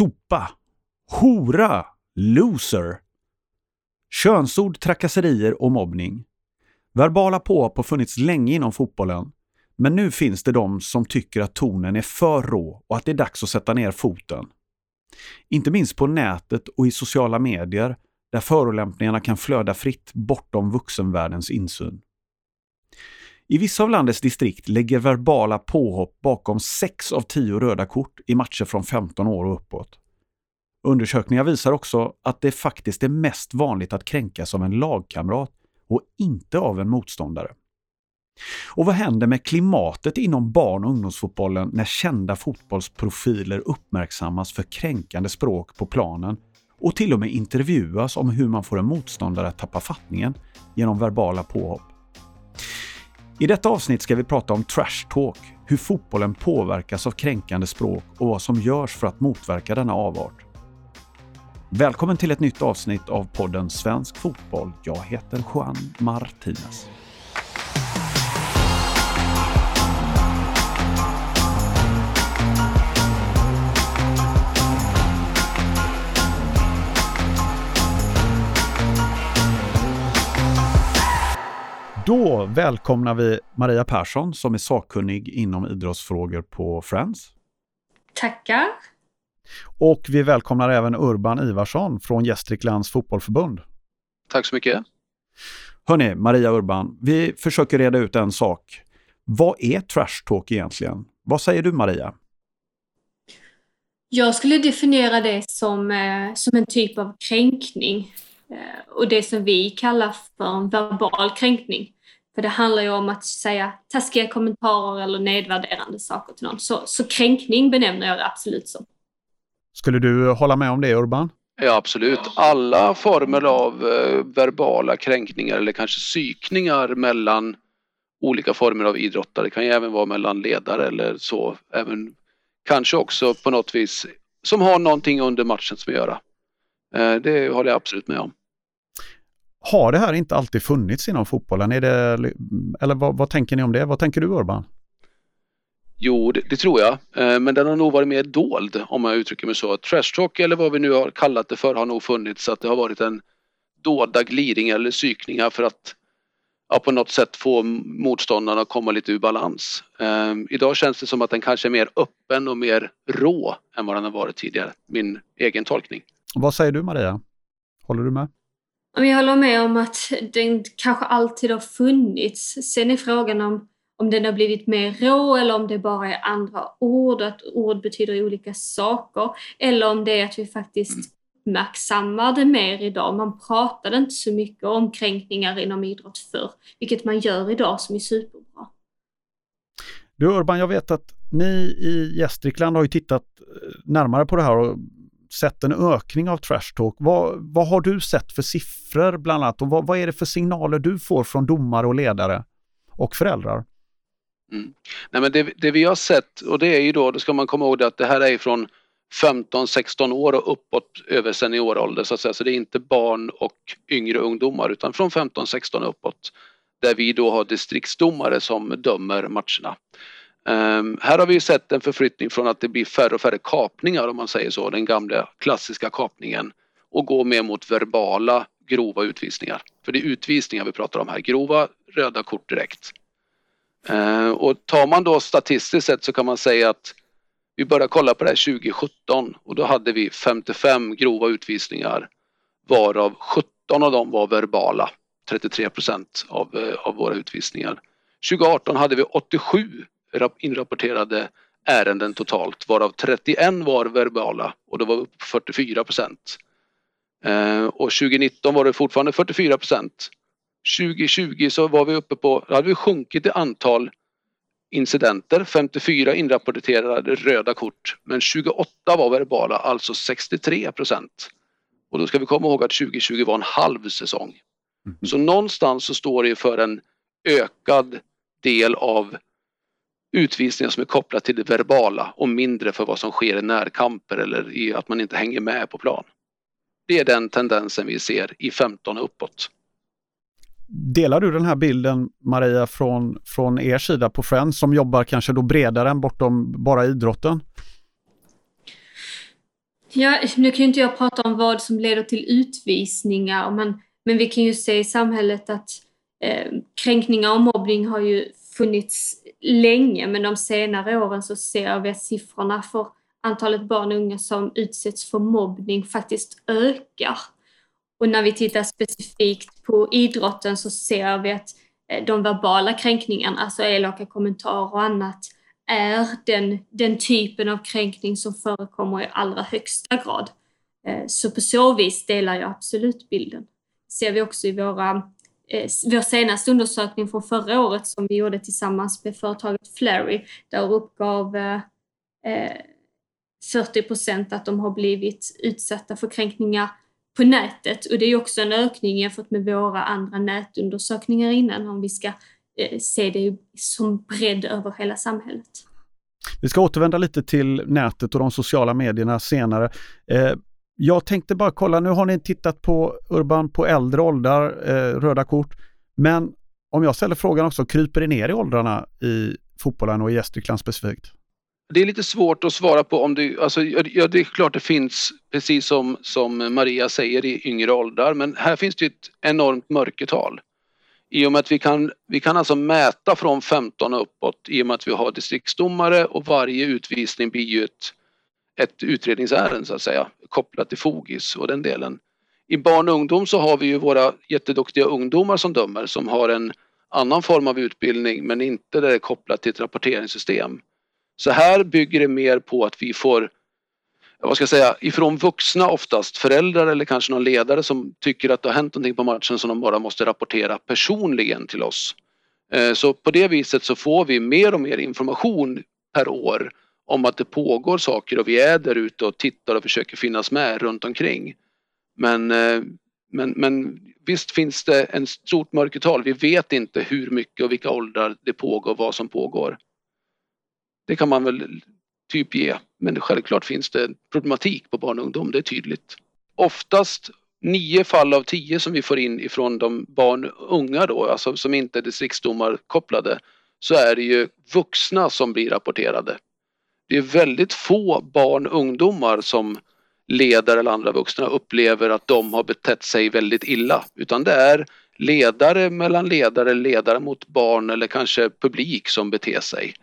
sopa, hora, loser. Könsord, trakasserier och mobbning. Verbala påhopp har funnits länge inom fotbollen, men nu finns det de som tycker att tonen är för rå och att det är dags att sätta ner foten. Inte minst på nätet och i sociala medier där förolämpningarna kan flöda fritt bortom vuxenvärldens insyn. I vissa av landets distrikt lägger verbala påhopp bakom 6 av 10 röda kort i matcher från 15 år och uppåt. Undersökningar visar också att det faktiskt är mest vanligt att kränkas av en lagkamrat och inte av en motståndare. Och vad händer med klimatet inom barn och ungdomsfotbollen när kända fotbollsprofiler uppmärksammas för kränkande språk på planen och till och med intervjuas om hur man får en motståndare att tappa fattningen genom verbala påhopp? I detta avsnitt ska vi prata om trash talk, hur fotbollen påverkas av kränkande språk och vad som görs för att motverka denna avart. Välkommen till ett nytt avsnitt av podden Svensk Fotboll. Jag heter Juan Martinez. Då välkomnar vi Maria Persson som är sakkunnig inom idrottsfrågor på Friends. Tackar. Och vi välkomnar även Urban Ivarsson från Gästriklands fotbollförbund. Tack så mycket. Hörni, Maria Urban, vi försöker reda ut en sak. Vad är trash talk egentligen? Vad säger du Maria? Jag skulle definiera det som, eh, som en typ av kränkning. Eh, och det som vi kallar för en verbal kränkning. För det handlar ju om att säga taskiga kommentarer eller nedvärderande saker till någon. Så, så kränkning benämner jag det absolut som. Skulle du hålla med om det Urban? Ja absolut. Alla former av eh, verbala kränkningar eller kanske psykningar mellan olika former av idrottare. Det kan ju även vara mellan ledare eller så. Även kanske också på något vis som har någonting under matchen som att göra. Eh, det håller jag absolut med om. Har det här inte alltid funnits inom fotbollen? Är det, eller vad, vad tänker ni om det? Vad tänker du Urban? Jo, det, det, tror jag. Eh, men den har nog varit mer dold om jag uttrycker mig så. Trash talk eller vad vi nu har kallat det för har nog funnits. Att det har varit en dolda glidningar eller psykningar för att ja, på något sätt få motståndarna att komma lite ur balans. Eh, idag känns det som att den kanske är mer öppen och mer rå än vad den har varit tidigare. Min egen tolkning. Vad säger du Maria? Håller du med? Jag håller med om att den kanske alltid har funnits. Sen är frågan om, om den har blivit mer rå eller om det bara är andra ord, att ord betyder olika saker. Eller om det är att vi faktiskt uppmärksammar det mer idag. Man pratade inte så mycket om kränkningar inom idrott förr, vilket man gör idag som är superbra. Du Urban, jag vet att ni i Gästrikland har ju tittat närmare på det här och sett en ökning av trash talk. Vad, vad har du sett för siffror bland annat och vad, vad är det för signaler du får från domare och ledare och föräldrar? Mm. Nej, men det, det, vi har sett och det är ju då, då ska man komma ihåg att det här är från 15-16 år och uppåt över seniorålder så att säga. Så det är inte barn och yngre ungdomar utan från 15-16 uppåt. Där vi då har distriktsdomare som dömer matcherna. Um, här har vi sett en förflyttning från att det blir färre och färre kapningar om man säger så, den gamla klassiska kapningen och gå mer mot verbala grova utvisningar. För det är utvisningar vi pratar om här, grova röda kort direkt. Uh, och tar man då statistiskt sett så kan man säga att vi började kolla på det här 2017 och då hade vi 55 grova utvisningar varav 17 av dem var verbala, 33 procent av, eh, av våra utvisningar. 2018 hade vi 87 inrapporterade ärenden totalt varav 31 var verbala och det var upp 44 procent. Eh, och 2019 var det fortfarande 44 procent. 2020 så var vi uppe på, då hade vi sjunkit i antal incidenter, 54 inrapporterade röda kort men 28 var verbala, alltså 63 procent. Och då ska vi komma ihåg att 2020 var en halv säsong. Mm. Så någonstans så står det för en ökad del av utvisningar som är kopplat till det verbala och mindre för vad som sker i närkamper eller i att man inte hänger med på plan. Det är den tendensen vi ser i 15 och uppåt. Delar du den här bilden Maria från, från er sida på Friends som jobbar kanske då bredare än bortom bara idrotten? Ja, nu kan ju inte jag prata om vad som leder till utvisningar, men, men vi kan ju se i samhället att eh, kränkningar och mobbning har ju funnits länge, men de senare åren så ser vi att siffrorna för antalet barn och unga som utsätts för mobbning faktiskt ökar. Och när vi tittar specifikt på idrotten så ser vi att eh, de verbala kränkningarna, alltså elaka kommentarer och annat, är den, den typen av kränkning som förekommer i allra högsta grad. Eh, så på så vis delar jag absolut bilden. ser vi också i våra, Eh, vår senaste undersökning från förra året som vi gjorde tillsammans med företaget Flurry. Där uppgav eh, eh, 40 procent att de har blivit utsatta för kränkningar på nätet och det är också en ökning jämfört med våra andra nätundersökningar innan om vi ska eh, se det som bredd över hela samhället. Vi ska återvända lite till nätet och de sociala medierna senare. Jag tänkte bara kolla, nu har ni tittat på Urban på äldre åldrar, eh, röda kort. Men om jag ställer frågan också, kryper det ner i åldrarna i fotbollen och i Gästrikland specifikt? Det är lite svårt att svara på om det, alltså, ja, det är klart det finns, precis som, som Maria säger, i yngre åldrar, men här finns det ett enormt mörkertal. I och med att vi kan, vi kan alltså mäta från 15 och uppåt i och med att vi har distriktsdomare och varje utvisning blir ju ett, ett utredningsärende så att säga, kopplat till Fogis och den delen. I barn och ungdom så har vi ju våra jätteduktiga ungdomar som dömer som har en annan form av utbildning men inte det är kopplat till ett rapporteringssystem. Så här bygger det mer på att vi får, vad ska jag säga, ifrån vuxna oftast, föräldrar eller kanske någon ledare som tycker att det har hänt någonting på matchen som de bara måste rapportera personligen till oss. Eh, så på det viset så får vi mer och mer information per år om att det pågår saker och vi är där ute och tittar och försöker finnas med runt omkring. Men, eh, men, men visst finns det en stort mörkertal. Vi vet inte hur mycket och vilka åldrar det pågår, vad som pågår. Det kan man väl typ ge. Men självklart finns det problematik på barn och ungdom, det är tydligt. Oftast nio fall av tio som vi får in ifrån de barn och unga då, alltså som inte är distriktsdomarkopplade, så är det ju vuxna som blir rapporterade. Det är väldigt få barn och ungdomar som ledare eller andra vuxna upplever att de har betett sig väldigt illa, utan det är ledare mellan ledare, ledare mot barn eller kanske publik som beter sig.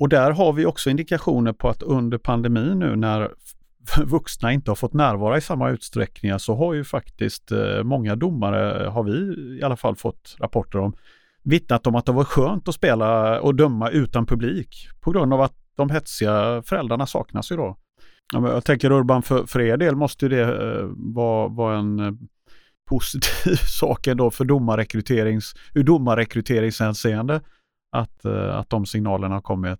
Och där har vi också indikationer på att under pandemin nu när vuxna inte har fått närvara i samma utsträckning så har ju faktiskt eh, många domare, eh, har vi i alla fall fått rapporter om, vittnat om att det var skönt att spela och döma utan publik på grund av att de hetsiga föräldrarna saknas ju då. Jag tänker Urban, för, för er del måste det eh, vara, vara en eh, positiv sak ändå för domarrekryterings, ur domarrekryteringshänseende att, att de signalerna har kommit.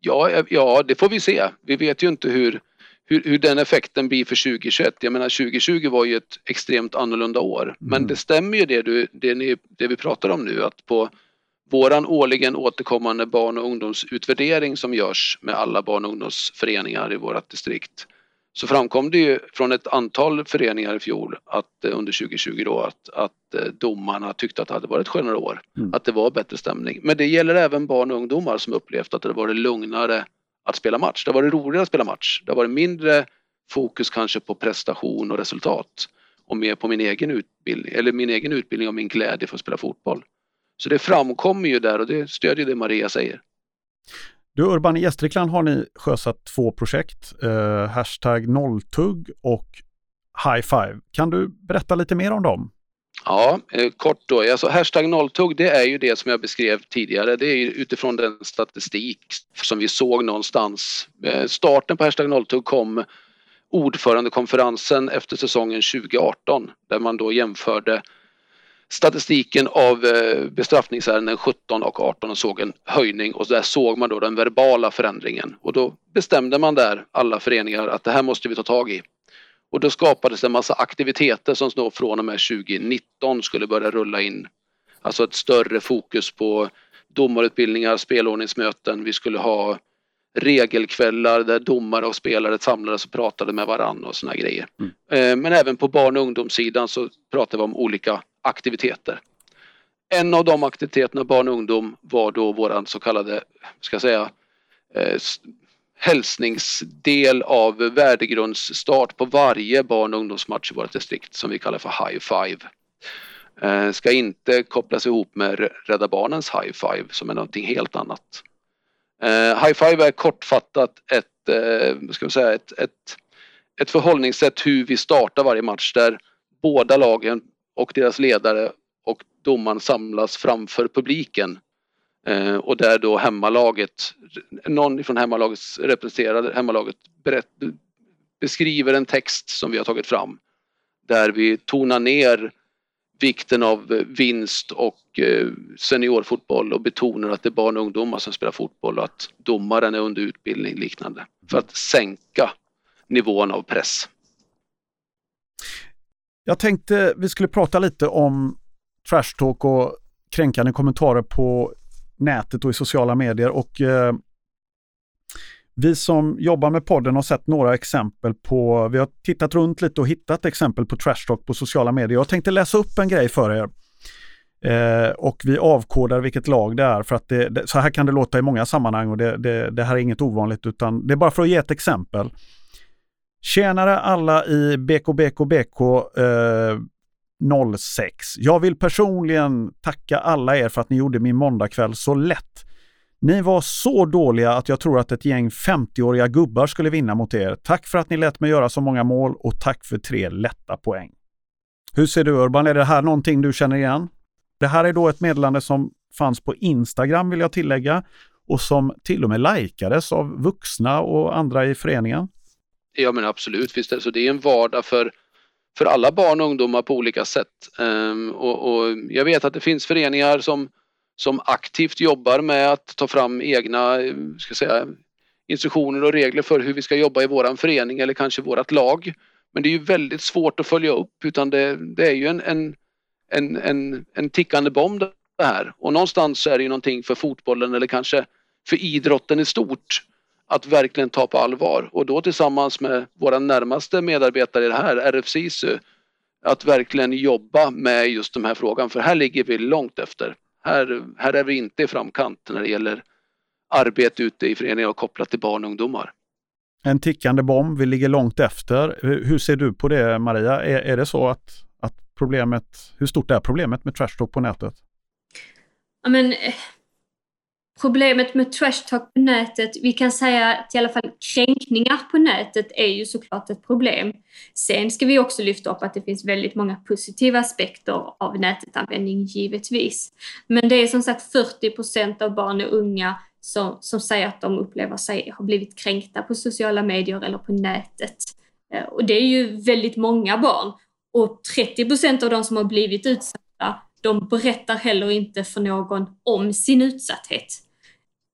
Ja, eh, ja, det får vi se. Vi vet ju inte hur, hur, hur, den effekten blir för 2021. Jag menar 2020 var ju ett extremt annorlunda år. Mm. Men det stämmer ju det, du, det, ni, det vi pratar om nu att på våran årligen återkommande barn och ungdomsutvärdering som görs med alla barn och ungdomsföreningar i vårt distrikt så framkom det ju från ett antal föreningar i fjol att eh, under 2020 då att, att eh, domarna tyckte att det hade varit ett skönare år. Mm. Att det var bättre stämning. Men det gäller även barn och ungdomar som upplevt att det varit lugnare att spela match. Det har varit roligare att spela match. Det har varit mindre fokus kanske på prestation och resultat och mer på min egen utbildning eller min egen utbildning och min glädje för att spela fotboll. Så det framkommer ju där och det stödjer det Maria säger. Du Urban, i Gästrikland har ni sjösatt två projekt, eh, hashtag nolltugg och high five. Kan du berätta lite mer om dem? Ja, eh, kort då. Alltså, hashtag nolltugg det är ju det som jag beskrev tidigare. Det är utifrån den statistik som vi såg någonstans. Eh, starten på hashtag nolltugg kom ordförandekonferensen efter säsongen 2018 där man då jämförde statistiken av eh, bestraffningsärenden 17 och 18 och såg en höjning och där såg man då den verbala förändringen och då bestämde man där alla föreningar att det här måste vi ta tag i. Och då skapades en massa aktiviteter som då från och med 2019 skulle börja rulla in. Alltså ett större fokus på domarutbildningar, spelordningsmöten. Vi skulle ha regelkvällar där domare och spelare samlades och pratade med varandra och såna grejer. Mm. Eh, men även på barn och ungdomssidan så pratade vi om olika aktiviteter. En av de aktiviteterna, barn och ungdom, var då våran så kallade, ska jag säga, eh, hälsningsdel av värdegrundsstart på varje barn och ungdomsmatch i vårt distrikt som vi kallar för High Five. Eh, ska inte kopplas ihop med Rädda Barnens High Five som är någonting helt annat. Eh, high Five är kortfattat ett, eh, ska vi säga, ett, ett, ett förhållningssätt hur vi startar varje match där båda lagen och deras ledare och domaren samlas framför publiken Eh, och där då hemmalaget, någon från hemmalaget representerade hemmalaget berätt, beskriver en text som vi har tagit fram. Där vi tonar ner vikten av vinst och eh, seniorfotboll och betonar att det är barn och ungdomar som spelar fotboll och att domaren är under utbildning liknande. För att sänka nivån av press. Jag tänkte vi skulle prata lite om trash talk och kränkande kommentarer på nätet och i sociala medier. Och eh, vi som jobbar med podden har sett några exempel på, vi har tittat runt lite och hittat exempel på trash talk på sociala medier. Jag tänkte läsa upp en grej för er. Eh, och vi avkodar vilket lag det är för att det, det, så här kan det låta i många sammanhang och det, det, det, här är inget ovanligt utan det är bara för att ge ett exempel. Tjänare alla i BKBKBK eh, 06. Jag vill personligen tacka alla er för att ni gjorde min måndagkväll så lätt. Ni var så dåliga att jag tror att ett gäng 50-åriga gubbar skulle vinna mot er. Tack för att ni lät mig göra så många mål och tack för tre lätta poäng. Hur ser du Urban? Är det här någonting du känner igen? Det här är då ett meddelande som fanns på Instagram vill jag tillägga och som till och med likades av vuxna och andra i föreningen. Ja men absolut, finns det så. Det är en vardag för för alla barn och ungdomar på olika sätt. Um, och, och, jag vet att det finns föreningar som, som aktivt jobbar med att ta fram egna ska säga, instruktioner och regler för hur vi ska jobba i våran förening eller kanske vårat lag. Men det är ju väldigt svårt att följa upp utan det, det är ju en, en, en, en, en tickande bomb det här. Och någonstans är det ju någonting för fotbollen eller kanske för idrotten i stort att verkligen ta på allvar och då tillsammans med våra närmaste medarbetare i det här, RF SISU, att verkligen jobba med just den här frågan för här ligger vi långt efter. Här, här är vi inte i framkant när det gäller arbete ute i föreningar och kopplat till barn och ungdomar. En tickande bomb, vi ligger långt efter. Hur ser du på det Maria? Är, är det så att, att problemet, hur stort är problemet med trash talk på nätet? Ja, men, Problemet med trash talk på nätet, vi kan säga att i alla fall kränkningar på nätet är ju såklart ett problem. Sen ska vi också lyfta upp att det finns väldigt många positiva aspekter av nätetanvändning givetvis. Men det är som sagt 40 procent av barn och unga som, som säger att de upplever sig ha blivit kränkta på sociala medier eller på nätet. Eh, och det är ju väldigt många barn. Och 30 procent av de som har blivit utsatta de berättar heller inte för någon om sin utsatthet.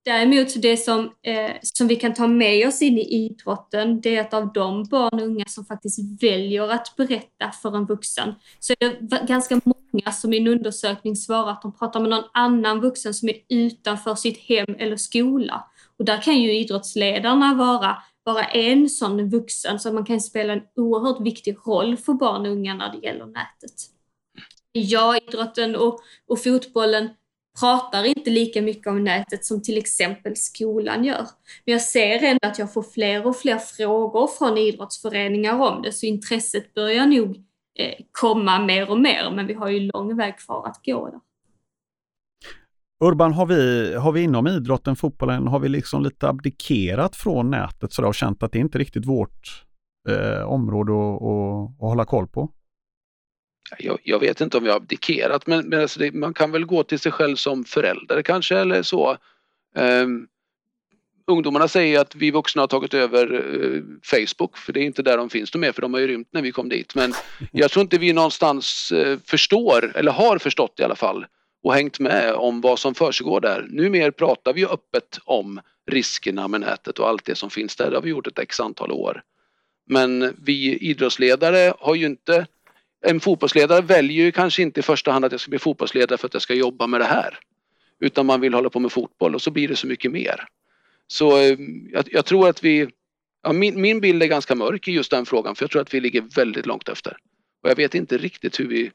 Däremot det som, eh, som vi kan ta med oss in i idrotten, det är att av de barn och unga som faktiskt väljer att berätta för en vuxen, så är det ganska många som i en undersökning svarar att de pratar med någon annan vuxen som är utanför sitt hem eller skola. Och där kan ju idrottsledarna vara, bara en sån vuxen, så man kan spela en oerhört viktig roll för barn och unga när det gäller nätet. Ja, idrotten och, och fotbollen pratar inte lika mycket om nätet som till exempel skolan gör. Men jag ser ändå att jag får fler och fler frågor från idrottsföreningar om det, så intresset börjar nog eh, komma mer och mer, men vi har ju lång väg kvar att gå där. Urban, har vi, har vi inom idrotten, fotbollen, har vi liksom lite abdikerat från nätet sådär och känt att det inte är riktigt vårt eh, område att, att, att hålla koll på? Jag, jag, vet inte om har abdikerat men, men alltså det, man kan väl gå till sig själv som förälder kanske eller så. Um, ungdomarna säger att vi vuxna har tagit över uh, Facebook för det är inte där de finns de mer för de har ju rymt när vi kom dit. Men jag tror inte vi någonstans uh, förstår eller har förstått i alla fall och hängt med om vad som försiggår där. Numera pratar vi öppet om riskerna med nätet och allt det som finns där. Det har vi gjort ett x antal år. Men vi idrottsledare har ju inte en fotbollsledare väljer ju kanske inte i första hand att jag ska bli fotbollsledare för att jag ska jobba med det här. Utan man vill hålla på med fotboll och så blir det så mycket mer. Så eh, jag, jag tror att vi, ja, min, min bild är ganska mörk i just den frågan för jag tror att vi ligger väldigt långt efter. Och jag vet inte riktigt hur vi,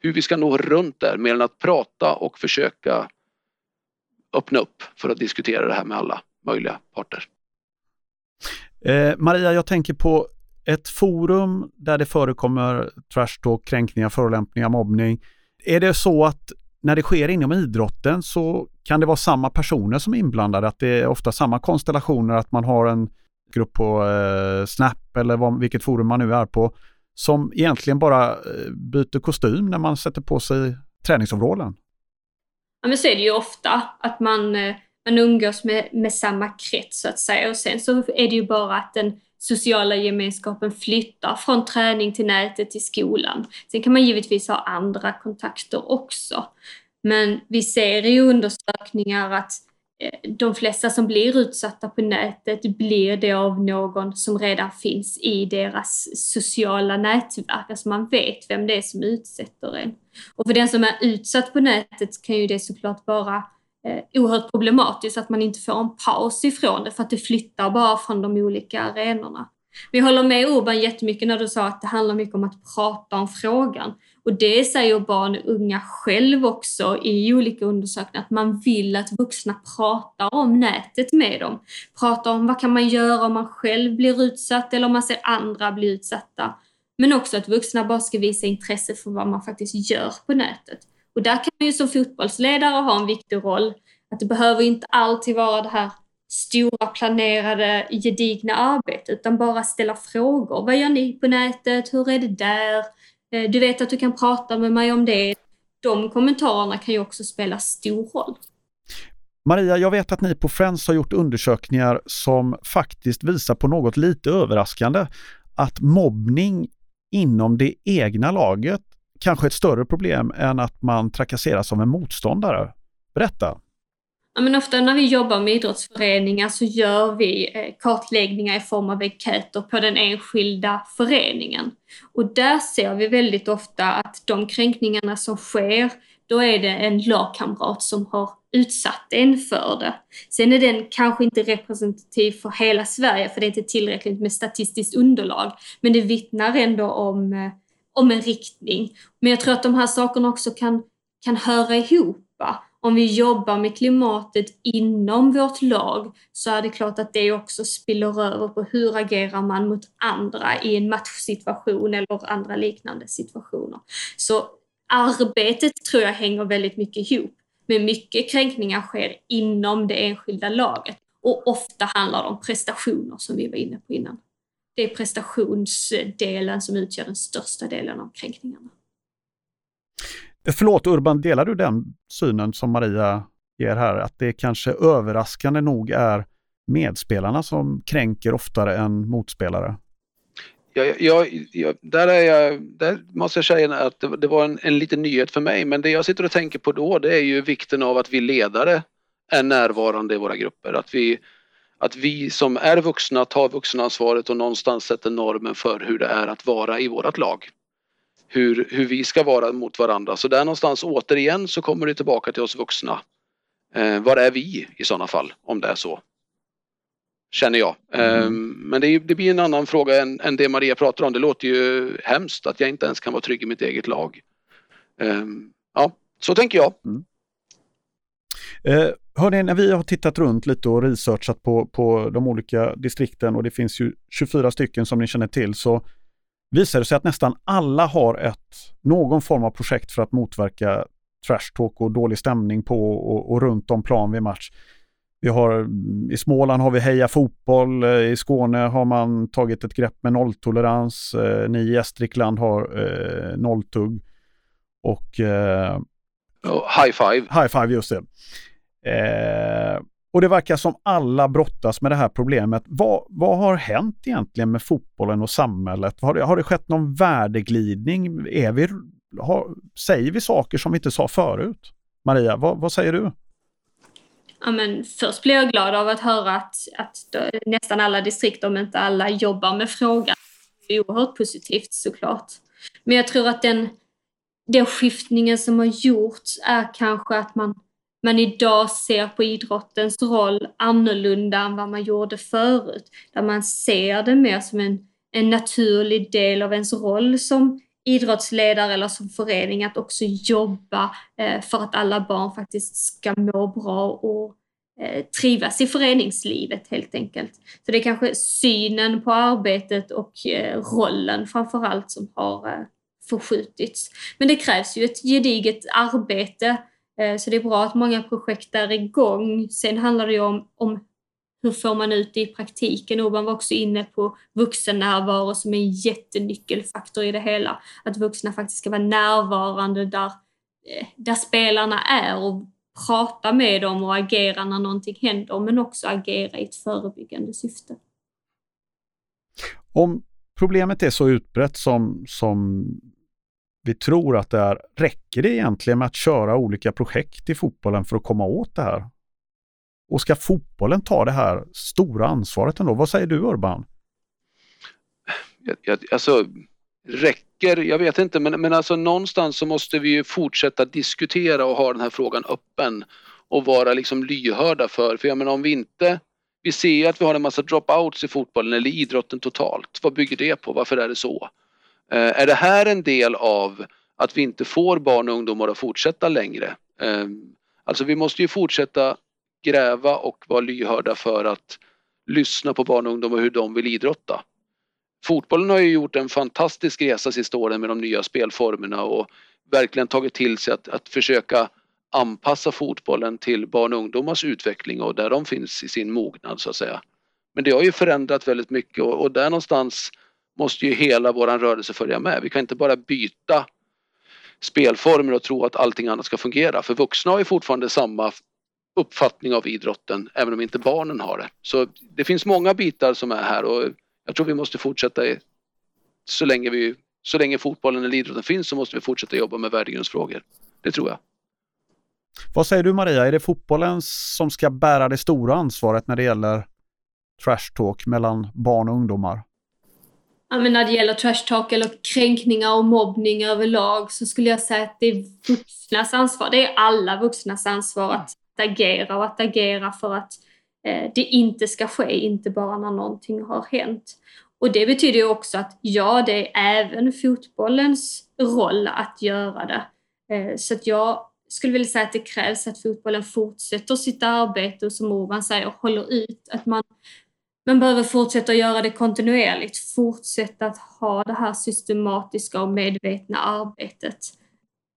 hur vi ska nå runt där mer än att prata och försöka öppna upp för att diskutera det här med alla möjliga parter. Eh, Maria, jag tänker på ett forum där det förekommer trash talk, kränkningar, förolämpningar, mobbning. Är det så att när det sker inom idrotten så kan det vara samma personer som är inblandade? Att det är ofta samma konstellationer, att man har en grupp på eh, Snap eller vad, vilket forum man nu är på som egentligen bara eh, byter kostym när man sätter på sig träningsområden? Ja, men så är det ju ofta att man, eh, man umgås med, med samma krets så att säga och sen så är det ju bara att den sociala gemenskapen flyttar från träning till nätet till skolan. Sen kan man givetvis ha andra kontakter också. Men vi ser i undersökningar att eh, de flesta som blir utsatta på nätet blir det av någon som redan finns i deras sociala nätverk. Alltså man vet vem det är som utsätter en. Och för den som är utsatt på nätet kan ju det såklart vara eh, oerhört problematiskt att man inte får en paus ifrån det för att det flyttar bara från de olika arenorna. Vi håller med Urban jättemycket när du sa att det handlar mycket om att prata om frågan. Och det säger barn och unga själv också i olika undersökningar, att man vill att vuxna pratar om nätet med dem. Pratar om vad kan man göra om man själv blir utsatt eller om man ser andra bli utsatta. Men också att vuxna bara ska visa intresse för vad man faktiskt gör på nätet. Och där kan man ju som fotbollsledare ha en viktig roll. Att det behöver inte alltid vara det här stora planerade gedigna arbetet utan bara ställa frågor. Vad gör ni på nätet? Hur är det där? Eh, du vet att du kan prata med mig om det. De kommentarerna kan ju också spela stor roll. Maria, jag vet att ni på Friends har gjort undersökningar som faktiskt visar på något lite överraskande. Att mobbning inom det egna laget kanske ett större problem än att man trakasseras av en motståndare. Berätta! Ja, men ofta när vi jobbar med idrottsföreningar så gör vi eh, kartläggningar i form av enkäter på den enskilda föreningen. Och där ser vi väldigt ofta att de kränkningarna som sker, då är det en lagkamrat som har utsatt en för det. Sen är den kanske inte representativ för hela Sverige för det är inte tillräckligt med statistiskt underlag. Men det vittnar ändå om, eh, om en riktning. Men jag tror att de här sakerna också kan, kan höra ihop om vi jobbar med klimatet inom vårt lag så är det klart att det också spiller över på hur agerar man mot andra i en matchsituation eller andra liknande situationer. Så arbetet tror jag hänger väldigt mycket ihop. Men mycket kränkningar sker inom det enskilda laget och ofta handlar det om prestationer som vi var inne på innan. Det är prestationsdelen som utgör den största delen av kränkningarna. Förlåt Urban, delar du den synen som Maria ger här? Att det kanske överraskande nog är medspelarna som kränker oftare än motspelare? Jag, jag, jag, där, är jag, där måste jag säga att det, det var en, en liten nyhet för mig. Men det jag sitter och tänker på då det är ju vikten av att vi ledare är närvarande i våra grupper. Att vi, att vi som är vuxna tar vuxenansvaret och någonstans sätter normen för hur det är att vara i vårt lag hur, hur vi ska vara mot varandra. Så där någonstans återigen så kommer det tillbaka till oss vuxna. Eh, var är vi i sådana fall om det är så? Känner jag. Mm. Eh, men det, det, blir en annan fråga än, än, det Maria pratar om. Det låter ju hemskt att jag inte ens kan vara trygg i mitt eget lag. Eh, ja, så tänker jag. Mm. Eh, hörni, när vi har tittat runt lite och researchat på, på de olika distrikten och det finns ju 24 stycken som ni känner till så visar det sig att nästan alla har ett, någon form av projekt för att motverka trash talk och dålig stämning på och, och runt om plan vid match. Vi har, I Småland har vi Heja Fotboll, eh, i Skåne har man tagit ett grepp med nolltolerans, eh, ni i Gästrikland har eh, nolltugg och... Eh, oh, high five! High five, just det. Eh, och det verkar som alla brottas med det här problemet. Vad, vad har hänt egentligen med fotbollen och samhället? Har det, har det skett någon värdeglidning? Är vi, har, säger vi saker som vi inte sa förut? Maria, vad, vad säger du? Ja, men först blir jag glad av att höra att, att nästan alla distrikt, om inte alla, jobbar med frågan. Det är oerhört positivt såklart. Men jag tror att den, den skiftningen som har gjorts är kanske att man man idag ser på idrottens roll annorlunda än vad man gjorde förut. Där man ser det mer som en, en naturlig del av ens roll som idrottsledare eller som förening att också jobba eh, för att alla barn faktiskt ska må bra och eh, trivas i föreningslivet helt enkelt. Så det är kanske synen på arbetet och eh, rollen framförallt som har eh, förskjutits. Men det krävs ju ett gediget arbete eh, så det är bra att många projekt är igång. Sen handlar det ju om, om hur får man ut det i praktiken? Urban var också inne på vuxennärvaro som är en jättenyckelfaktor i det hela. Att vuxna faktiskt ska vara närvarande där, eh, där spelarna är och prata med dem och agera när någonting händer, men också agera i ett förebyggande syfte. Om problemet är så utbrett som, som vi tror att det är, räcker det egentligen med att köra olika projekt i fotbollen för att komma åt det här? Och ska fotbollen ta det här stora ansvaret ändå? Vad säger du Urban? Alltså, räcker? Jag vet inte men, men alltså någonstans så måste vi ju fortsätta diskutera och ha den här frågan öppen och vara liksom lyhörda för, för jag menar om vi inte vi ser att vi har en massa dropouts i fotbollen eller idrotten totalt. Vad bygger det på? Varför är det så? Eh, är det här en del av att vi inte får barn och ungdomar att fortsätta längre? Eh, alltså vi måste ju fortsätta gräva och vara lyhörda för att lyssna på barn och ungdomar hur de vill idrotta. Fotbollen har ju gjort en fantastisk resa sista åren med de nya spelformerna och verkligen tagit till sig att, att försöka anpassa fotbollen till barn och ungdomars utveckling och där de finns i sin mognad så att säga. Men det har ju förändrat väldigt mycket och, och där någonstans måste ju hela våran rörelse följa med. Vi kan inte bara byta spelformer och tro att allting annat ska fungera. För vuxna har ju fortfarande samma uppfattning av idrotten även om inte barnen har det. Så det finns många bitar som är här och jag tror vi måste fortsätta så länge, vi, så länge fotbollen eller idrotten finns så måste vi fortsätta jobba med värdegrundsfrågor. Det tror jag. Vad säger du Maria, är det fotbollen som ska bära det stora ansvaret när det gäller trash talk mellan barn och ungdomar? Ja, men när det gäller trash talk eller kränkningar och mobbning överlag så skulle jag säga att det är vuxnas ansvar. Det är alla vuxnas ansvar att agera och att agera för att eh, det inte ska ske, inte bara när någonting har hänt. Och det betyder ju också att ja, det är även fotbollens roll att göra det. Eh, så att jag skulle vilja säga att det krävs att fotbollen fortsätter sitt arbete och som Orban säger håller ut. Att man, man behöver fortsätta göra det kontinuerligt, fortsätta att ha det här systematiska och medvetna arbetet.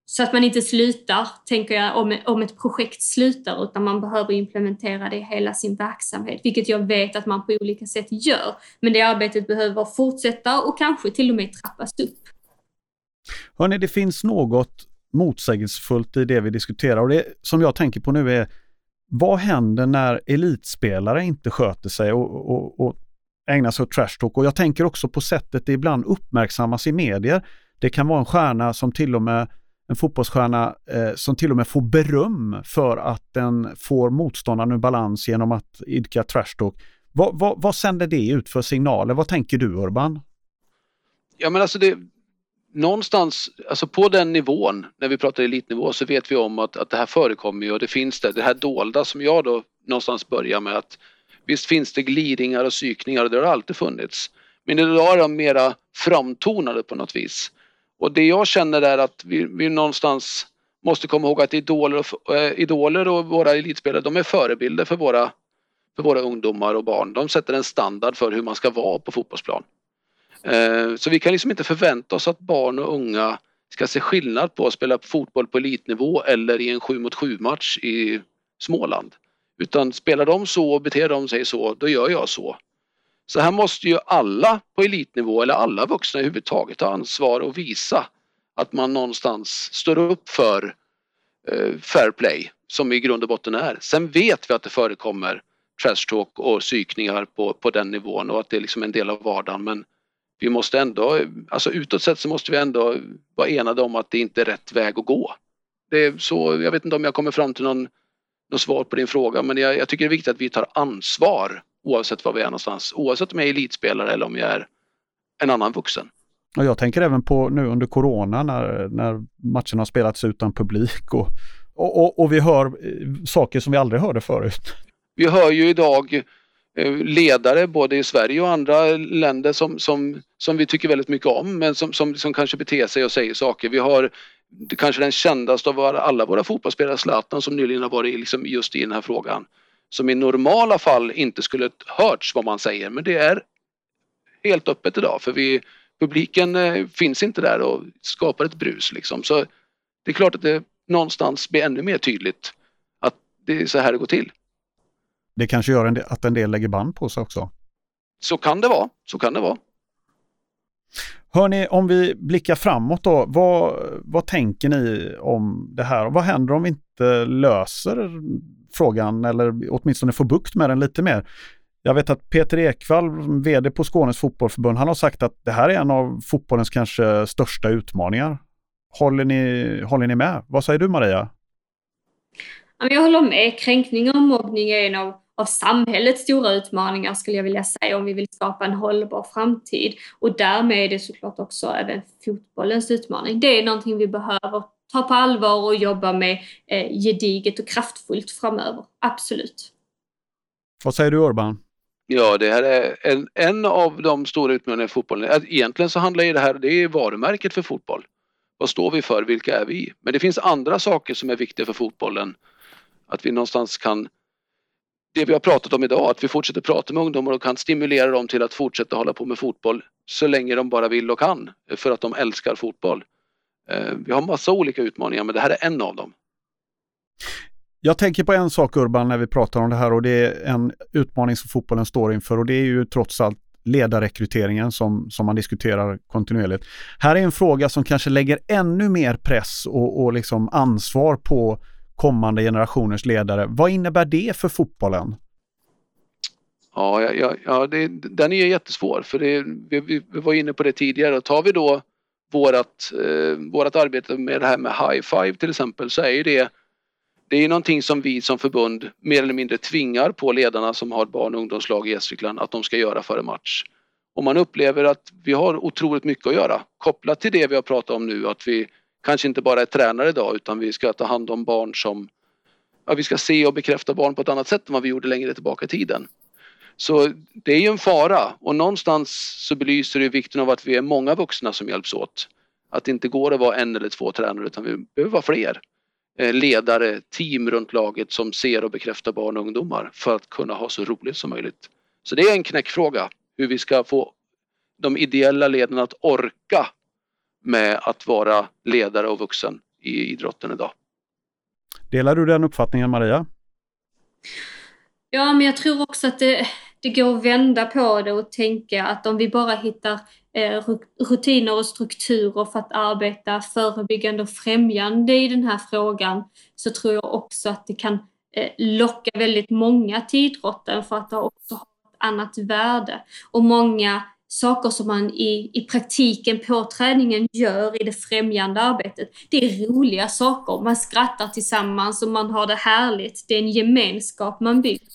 Så att man inte slutar, tänker jag, om, om ett projekt slutar, utan man behöver implementera det i hela sin verksamhet, vilket jag vet att man på olika sätt gör. Men det arbetet behöver fortsätta och kanske till och med trappas upp. Hörni, det finns något motsägelsefullt i det vi diskuterar och det som jag tänker på nu är vad händer när elitspelare inte sköter sig och, och, och ägnar sig åt trash talk? Och jag tänker också på sättet det ibland uppmärksammas i medier. Det kan vara en stjärna som till och med en fotbollsstjärna eh, som till och med får beröm för att den får motståndaren ur balans genom att idka trash talk. Vad, vad, vad sänder det ut för signaler? Vad tänker du Urban? Ja men alltså det, någonstans, alltså på den nivån, när vi pratar elitnivå så vet vi om att, att det här förekommer och det finns det, det här dolda som jag då någonstans börjar med att visst finns det glidningar och psykningar, och det har alltid funnits. Men idag är de mera framtonade på något vis. Och det jag känner är att vi, vi någonstans måste komma ihåg att idoler och, äh, idoler och våra elitspelare de är förebilder för våra, för våra ungdomar och barn. De sätter en standard för hur man ska vara på fotbollsplan. Eh, så vi kan liksom inte förvänta oss att barn och unga ska se skillnad på att spela fotboll på elitnivå eller i en 7 mot 7 match i Småland. Utan spelar de så och beter de sig så, då gör jag så. Så här måste ju alla på elitnivå eller alla vuxna överhuvudtaget ta ansvar och visa att man någonstans står upp för eh, fair play som i grund och botten är. Sen vet vi att det förekommer trash talk och psykningar på, på den nivån och att det är liksom en del av vardagen men vi måste ändå, alltså utåt sett så måste vi ändå vara enade om att det inte är rätt väg att gå. Det är så, jag vet inte om jag kommer fram till någon, någon svar på din fråga men jag, jag tycker det är viktigt att vi tar ansvar oavsett var vi är någonstans. Oavsett om jag är elitspelare eller om jag är en annan vuxen. Och jag tänker även på nu under Corona när, när matcherna har spelats utan publik och, och, och, och vi hör eh, saker som vi aldrig hörde förut. Vi hör ju idag Eh, ledare både i Sverige och andra länder som, som, som vi tycker väldigt mycket om men som, som, som kanske beter sig och säger saker. Vi har kanske den kändaste av alla våra fotbollsspelare, Zlatan, som nyligen har varit liksom just i den här frågan. som i normala fall inte skulle hörts vad man säger. Men det är helt öppet idag för vi, publiken eh, finns inte där och skapar ett brus liksom. Så det är klart att det någonstans blir ännu mer tydligt att det är så här det går till. Det kanske gör en del, att en del lägger band på sig också? Så kan det vara. Så kan det vara. Hörni, om vi blickar framåt då. Vad, vad tänker ni om det här? Vad händer om vi inte löser frågan eller åtminstone får bukt med den lite mer? Jag vet att Peter Ekvall, VD på Skånes fotbollförbund, han har sagt att det här är en av fotbollens kanske största utmaningar. Håller ni, håller ni med? Vad säger du Maria? Jag håller med. Kränkning och mobbning är en av av samhällets stora utmaningar skulle jag vilja säga om vi vill skapa en hållbar framtid. Och därmed är det såklart också även fotbollens utmaning. Det är någonting vi behöver ta på allvar och jobba med eh, gediget och kraftfullt framöver. Absolut. Vad säger du Urban? Ja, det här är en, en av de stora utmaningarna i fotbollen. Egentligen så handlar det här, det är varumärket för fotboll. Vad står vi för? Vilka är vi? Men det finns andra saker som är viktiga för fotbollen. Att vi någonstans kan det vi har pratat om idag, att vi fortsätter prata med ungdomar och kan stimulera dem till att fortsätta hålla på med fotboll så länge de bara vill och kan för att de älskar fotboll. Eh, vi har massa olika utmaningar men det här är en av dem. Jag tänker på en sak Urban när vi pratar om det här och det är en utmaning som fotbollen står inför och det är ju trots allt ledarrekryteringen som, som man diskuterar kontinuerligt. Här är en fråga som kanske lägger ännu mer press och, och liksom ansvar på kommande generationers ledare. Vad innebär det för fotbollen? Ja, ja, ja det, den är ju jättesvår för det, vi, vi, var inne på det tidigare. Tar vi då vårat, eh, vårat arbete med det här med high five till exempel så är ju det det är någonting som vi som förbund mer eller mindre tvingar på ledarna som har barn och ungdomslag i Gästrikland att de ska göra före match. Och man upplever att vi har otroligt mycket att göra kopplat till det vi har pratat om nu att vi kanske inte bara är tränare idag utan vi ska ta hand om barn som ja, vi ska se och bekräfta barn på ett annat sätt än vad vi gjorde längre tillbaka i tiden. Så det är ju en fara och någonstans så belyser det vikten av att vi är många vuxna som hjälps åt. Att det inte går att vara en eller två tränare utan vi behöver vara fler. Eh, ledare, team runt laget som ser och bekräftar barn och ungdomar för att kunna ha så roligt som möjligt. Så det är en knäckfråga hur vi ska få de ideella ledarna att orka med att vara ledare och vuxen i idrotten idag. Delar du den uppfattningen Maria? Ja, men jag tror också att det, det går att vända på det och tänka att om vi bara hittar eh, rutiner och strukturer för att arbeta förebyggande och främjande i den här frågan så tror jag också att det kan eh, locka väldigt många till idrotten för att det också har ett annat värde. Och många saker som man i, i praktiken på träningen gör i det främjande arbetet. Det är roliga saker. Man skrattar tillsammans och man har det härligt. Det är en gemenskap man bygger.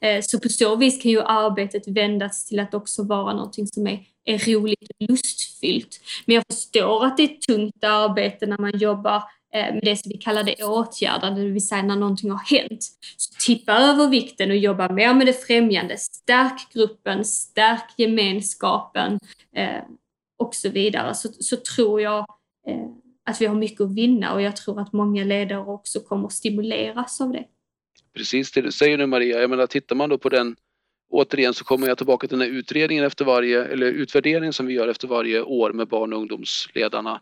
Eh, så på så vis kan ju arbetet vändas till att också vara någonting som är, är roligt och lustfyllt. Men jag förstår att det är ett tungt arbete när man jobbar Eh, med det som vi kallar det åtgärdande, det vill säga när någonting har hänt. Så tippa över vikten och jobba mer med det främjande. Stärk gruppen, stärk gemenskapen eh, och så vidare. Så, så tror jag eh, att vi har mycket att vinna och jag tror att många ledare också kommer att stimuleras av det. Precis det du säger nu Maria, jag menar tittar man då på den Återigen så kommer jag tillbaka till den här utredningen efter varje, eller utvärderingen som vi gör efter varje år med barn och ungdomsledarna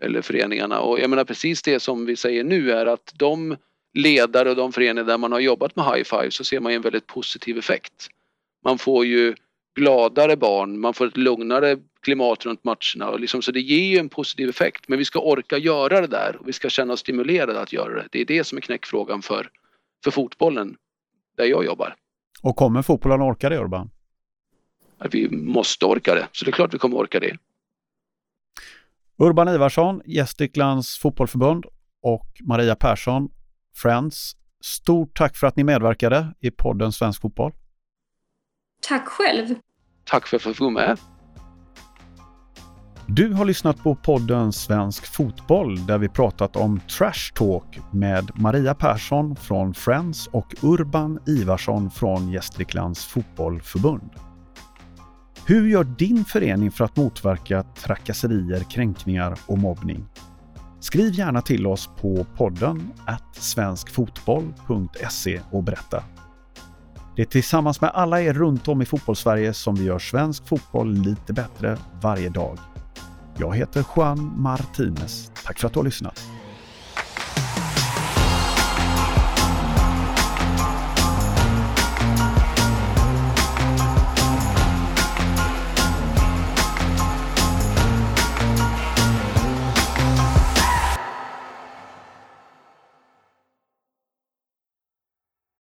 eller föreningarna. Och jag menar precis det som vi säger nu är att de ledare och de föreningar där man har jobbat med high five så ser man en väldigt positiv effekt. Man får ju gladare barn, man får ett lugnare klimat runt matcherna. Och liksom, så det ger ju en positiv effekt. Men vi ska orka göra det där och vi ska känna oss stimulerade att göra det. Det är det som är knäckfrågan för, för fotbollen, där jag jobbar. Och kommer fotbollen orka det, Urban? Vi måste orka det, så det är klart vi kommer orka det. Urban Ivarsson, Gästriklands fotbollförbund och Maria Persson, Friends. Stort tack för att ni medverkade i podden Svensk Fotboll. Tack själv. Tack för att jag fick vara med. Du har lyssnat på podden Svensk Fotboll där vi pratat om Trash Talk med Maria Persson från Friends och Urban Ivarsson från Gästriklands Fotbollförbund. Hur gör din förening för att motverka trakasserier, kränkningar och mobbning? Skriv gärna till oss på podden svenskfotboll.se och berätta. Det är tillsammans med alla er runt om i fotbollssverige som vi gör svensk fotboll lite bättre varje dag. Jag heter Juan Martinez. Tack för att du har lyssnat.